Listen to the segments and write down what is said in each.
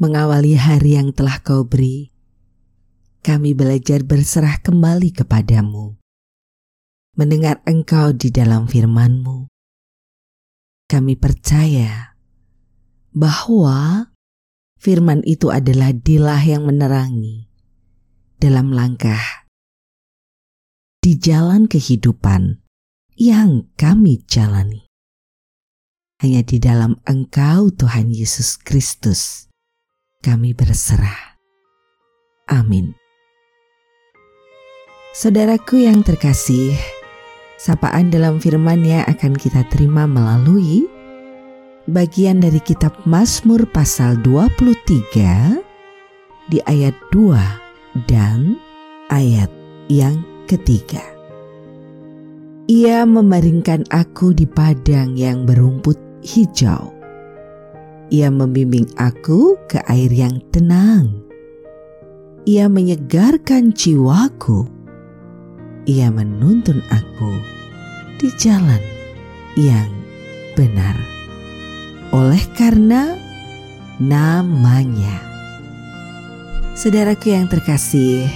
mengawali hari yang telah kau beri, kami belajar berserah kembali kepadamu. Mendengar engkau di dalam firmanmu, kami percaya bahwa firman itu adalah dilah yang menerangi dalam langkah di jalan kehidupan yang kami jalani. Hanya di dalam Engkau, Tuhan Yesus Kristus, kami berserah. Amin. Saudaraku yang terkasih, sapaan dalam firman-Nya akan kita terima melalui bagian dari kitab Mazmur pasal 23 di ayat 2 dan ayat yang ketiga. Ia memeringkan aku di padang yang berumput hijau ia membimbing aku ke air yang tenang. Ia menyegarkan jiwaku. Ia menuntun aku di jalan yang benar. Oleh karena namanya. Saudaraku yang terkasih,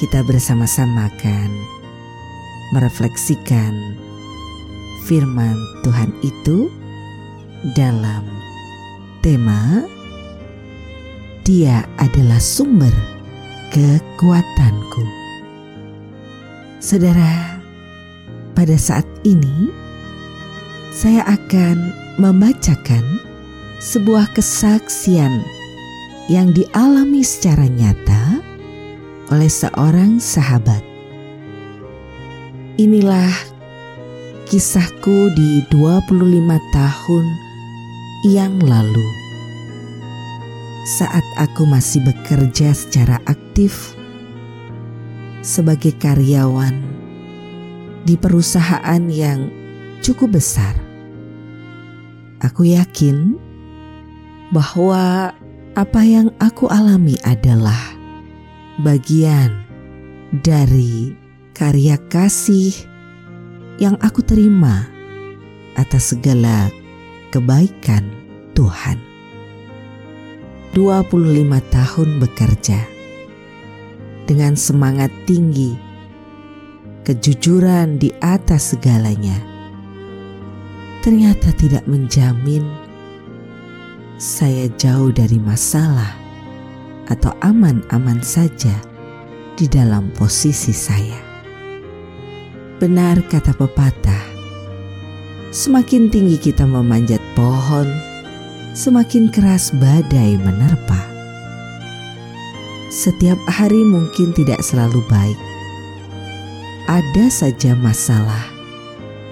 kita bersama-sama akan merefleksikan firman Tuhan itu dalam tema Dia adalah sumber kekuatanku. Saudara, pada saat ini saya akan membacakan sebuah kesaksian yang dialami secara nyata oleh seorang sahabat. Inilah kisahku di 25 tahun yang lalu, saat aku masih bekerja secara aktif sebagai karyawan di perusahaan yang cukup besar, aku yakin bahwa apa yang aku alami adalah bagian dari karya kasih yang aku terima atas segala kebaikan Tuhan. 25 tahun bekerja dengan semangat tinggi, kejujuran di atas segalanya. Ternyata tidak menjamin saya jauh dari masalah atau aman-aman saja di dalam posisi saya. Benar kata pepatah, Semakin tinggi kita memanjat pohon, semakin keras badai menerpa. Setiap hari mungkin tidak selalu baik. Ada saja masalah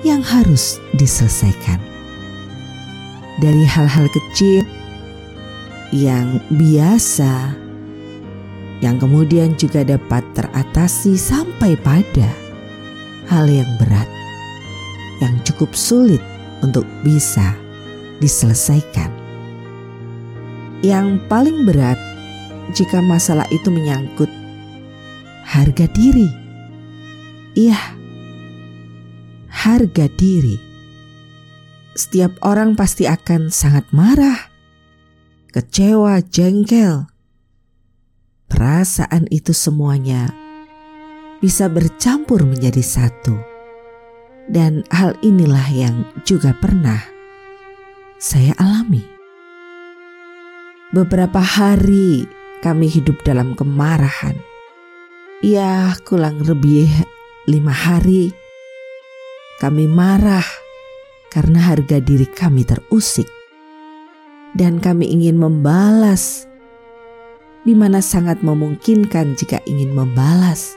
yang harus diselesaikan. Dari hal-hal kecil yang biasa, yang kemudian juga dapat teratasi sampai pada hal yang berat yang cukup sulit untuk bisa diselesaikan. Yang paling berat jika masalah itu menyangkut harga diri. Iya, harga diri. Setiap orang pasti akan sangat marah, kecewa, jengkel. Perasaan itu semuanya bisa bercampur menjadi satu dan hal inilah yang juga pernah saya alami. Beberapa hari kami hidup dalam kemarahan. Ya, kurang lebih lima hari kami marah karena harga diri kami terusik. Dan kami ingin membalas di mana sangat memungkinkan jika ingin membalas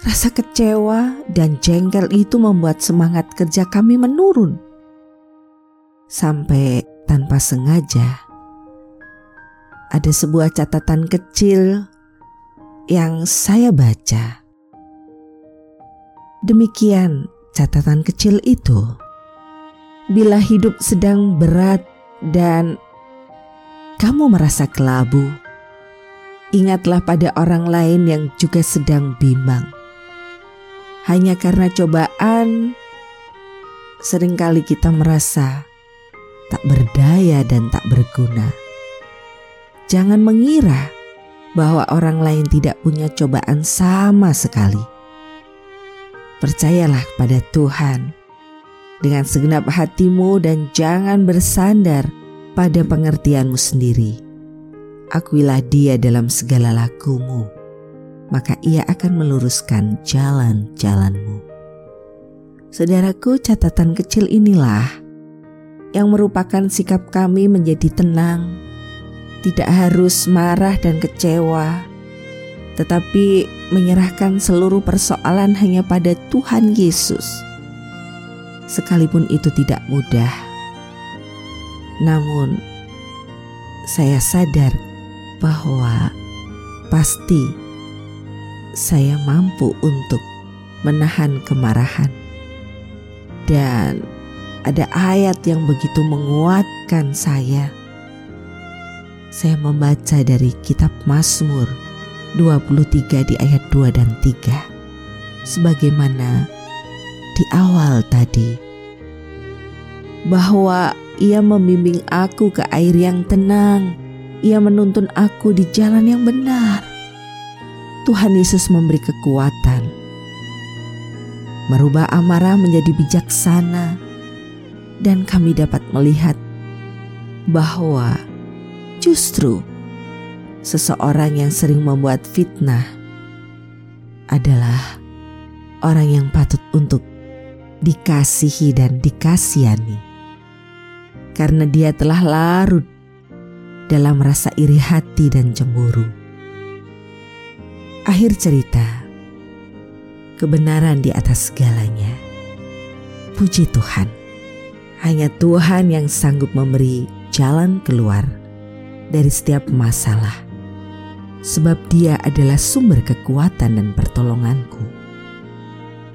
Rasa kecewa dan jengkel itu membuat semangat kerja kami menurun. Sampai tanpa sengaja ada sebuah catatan kecil yang saya baca. Demikian catatan kecil itu. Bila hidup sedang berat dan kamu merasa kelabu, ingatlah pada orang lain yang juga sedang bimbang. Hanya karena cobaan, sering kali kita merasa tak berdaya dan tak berguna. Jangan mengira bahwa orang lain tidak punya cobaan sama sekali. Percayalah pada Tuhan dengan segenap hatimu dan jangan bersandar pada pengertianmu sendiri. Akuilah dia dalam segala lakumu, maka ia akan meluruskan jalan-jalanmu. Saudaraku, catatan kecil inilah yang merupakan sikap kami menjadi tenang, tidak harus marah dan kecewa, tetapi menyerahkan seluruh persoalan hanya pada Tuhan Yesus. Sekalipun itu tidak mudah, namun saya sadar bahwa pasti saya mampu untuk menahan kemarahan. Dan ada ayat yang begitu menguatkan saya. Saya membaca dari kitab Mazmur 23 di ayat 2 dan 3. Sebagaimana di awal tadi. Bahwa ia membimbing aku ke air yang tenang. Ia menuntun aku di jalan yang benar. Tuhan Yesus memberi kekuatan, merubah amarah menjadi bijaksana, dan kami dapat melihat bahwa justru seseorang yang sering membuat fitnah adalah orang yang patut untuk dikasihi dan dikasihani, karena dia telah larut dalam rasa iri hati dan cemburu. Akhir cerita, kebenaran di atas segalanya. Puji Tuhan, hanya Tuhan yang sanggup memberi jalan keluar dari setiap masalah, sebab Dia adalah sumber kekuatan dan pertolonganku.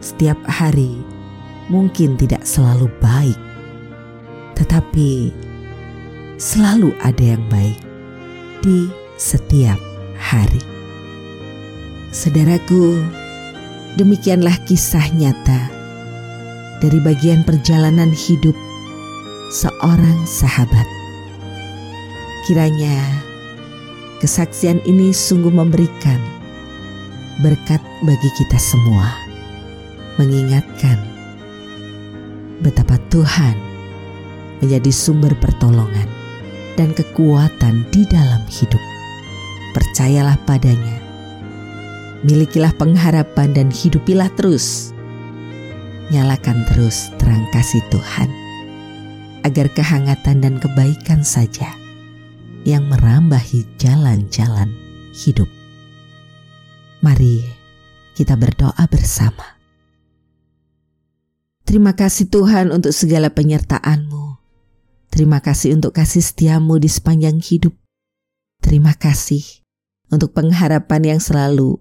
Setiap hari mungkin tidak selalu baik, tetapi selalu ada yang baik di setiap hari. Saudaraku, demikianlah kisah nyata dari bagian perjalanan hidup seorang sahabat. Kiranya kesaksian ini sungguh memberikan berkat bagi kita semua, mengingatkan betapa Tuhan menjadi sumber pertolongan dan kekuatan di dalam hidup. Percayalah padanya. Milikilah pengharapan dan hidupilah terus. Nyalakan terus terang kasih Tuhan. Agar kehangatan dan kebaikan saja yang merambahi jalan-jalan hidup. Mari kita berdoa bersama. Terima kasih Tuhan untuk segala penyertaan-Mu. Terima kasih untuk kasih setiamu di sepanjang hidup. Terima kasih untuk pengharapan yang selalu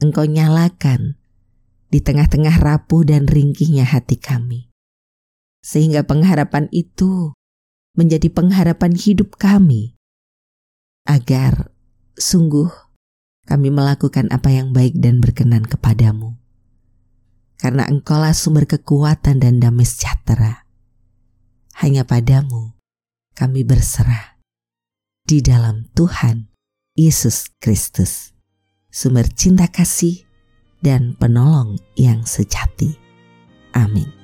Engkau nyalakan di tengah-tengah rapuh dan ringkihnya hati kami. Sehingga pengharapan itu menjadi pengharapan hidup kami. Agar sungguh kami melakukan apa yang baik dan berkenan kepadamu. Karena engkaulah sumber kekuatan dan damai sejahtera hanya padamu kami berserah di dalam Tuhan Yesus Kristus, sumber cinta kasih dan penolong yang sejati. Amin.